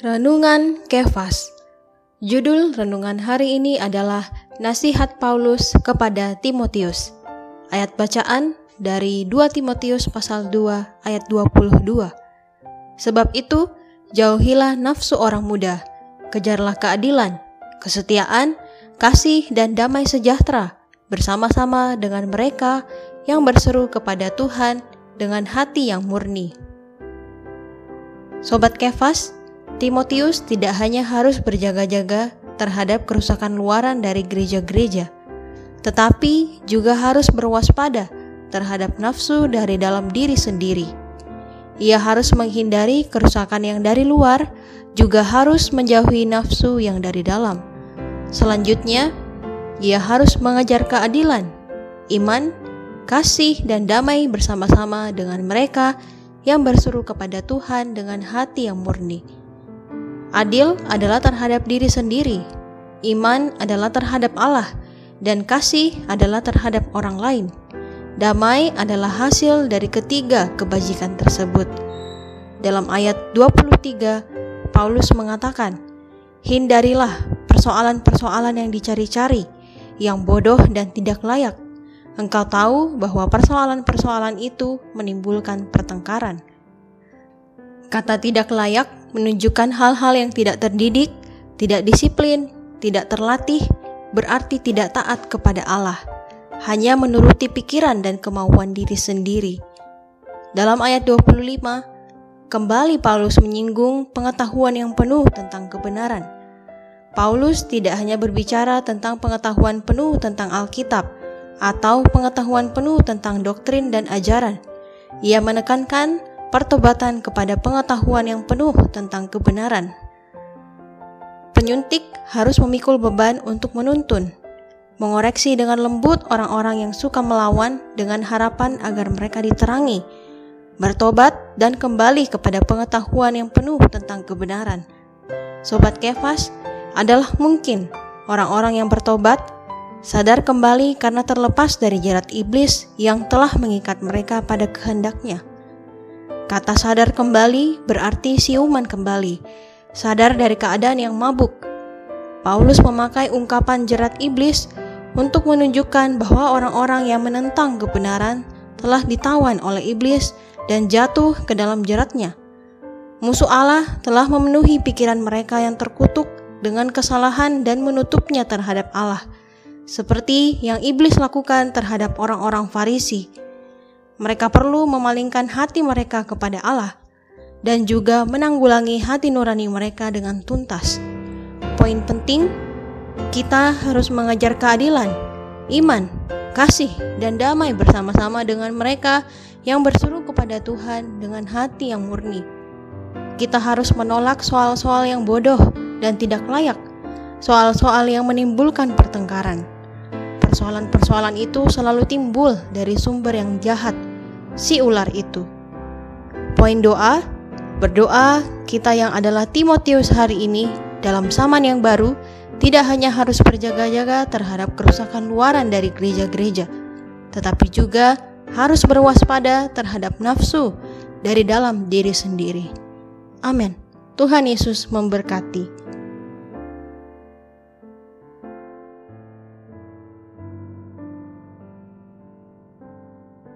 Renungan Kefas Judul renungan hari ini adalah Nasihat Paulus kepada Timotius. Ayat bacaan dari 2 Timotius pasal 2 ayat 22. Sebab itu, jauhilah nafsu orang muda, kejarlah keadilan, kesetiaan, kasih dan damai sejahtera bersama-sama dengan mereka yang berseru kepada Tuhan dengan hati yang murni. Sobat Kefas, Timotius tidak hanya harus berjaga-jaga terhadap kerusakan luaran dari gereja-gereja, tetapi juga harus berwaspada terhadap nafsu dari dalam diri sendiri. Ia harus menghindari kerusakan yang dari luar, juga harus menjauhi nafsu yang dari dalam. Selanjutnya, ia harus mengejar keadilan, iman, kasih, dan damai bersama-sama dengan mereka yang berseru kepada Tuhan dengan hati yang murni. Adil adalah terhadap diri sendiri, iman adalah terhadap Allah, dan kasih adalah terhadap orang lain. Damai adalah hasil dari ketiga kebajikan tersebut. Dalam ayat 23, Paulus mengatakan, Hindarilah persoalan-persoalan yang dicari-cari, yang bodoh dan tidak layak. Engkau tahu bahwa persoalan-persoalan itu menimbulkan pertengkaran. Kata tidak layak menunjukkan hal-hal yang tidak terdidik, tidak disiplin, tidak terlatih, berarti tidak taat kepada Allah, hanya menuruti pikiran dan kemauan diri sendiri. Dalam ayat 25, kembali Paulus menyinggung pengetahuan yang penuh tentang kebenaran. Paulus tidak hanya berbicara tentang pengetahuan penuh tentang Alkitab atau pengetahuan penuh tentang doktrin dan ajaran. Ia menekankan pertobatan kepada pengetahuan yang penuh tentang kebenaran. Penyuntik harus memikul beban untuk menuntun, mengoreksi dengan lembut orang-orang yang suka melawan dengan harapan agar mereka diterangi, bertobat, dan kembali kepada pengetahuan yang penuh tentang kebenaran. Sobat Kefas adalah mungkin orang-orang yang bertobat sadar kembali karena terlepas dari jerat iblis yang telah mengikat mereka pada kehendaknya. Kata sadar kembali berarti siuman kembali, sadar dari keadaan yang mabuk. Paulus memakai ungkapan jerat iblis untuk menunjukkan bahwa orang-orang yang menentang kebenaran telah ditawan oleh iblis dan jatuh ke dalam jeratnya. Musuh Allah telah memenuhi pikiran mereka yang terkutuk dengan kesalahan dan menutupnya terhadap Allah, seperti yang iblis lakukan terhadap orang-orang Farisi mereka perlu memalingkan hati mereka kepada Allah dan juga menanggulangi hati nurani mereka dengan tuntas. Poin penting, kita harus mengajar keadilan, iman, kasih, dan damai bersama-sama dengan mereka yang berseru kepada Tuhan dengan hati yang murni. Kita harus menolak soal-soal yang bodoh dan tidak layak, soal-soal yang menimbulkan pertengkaran. Persoalan-persoalan itu selalu timbul dari sumber yang jahat, si ular itu. Poin doa, berdoa kita yang adalah Timotius hari ini dalam zaman yang baru tidak hanya harus berjaga-jaga terhadap kerusakan luaran dari gereja-gereja, tetapi juga harus berwaspada terhadap nafsu dari dalam diri sendiri. Amin. Tuhan Yesus memberkati.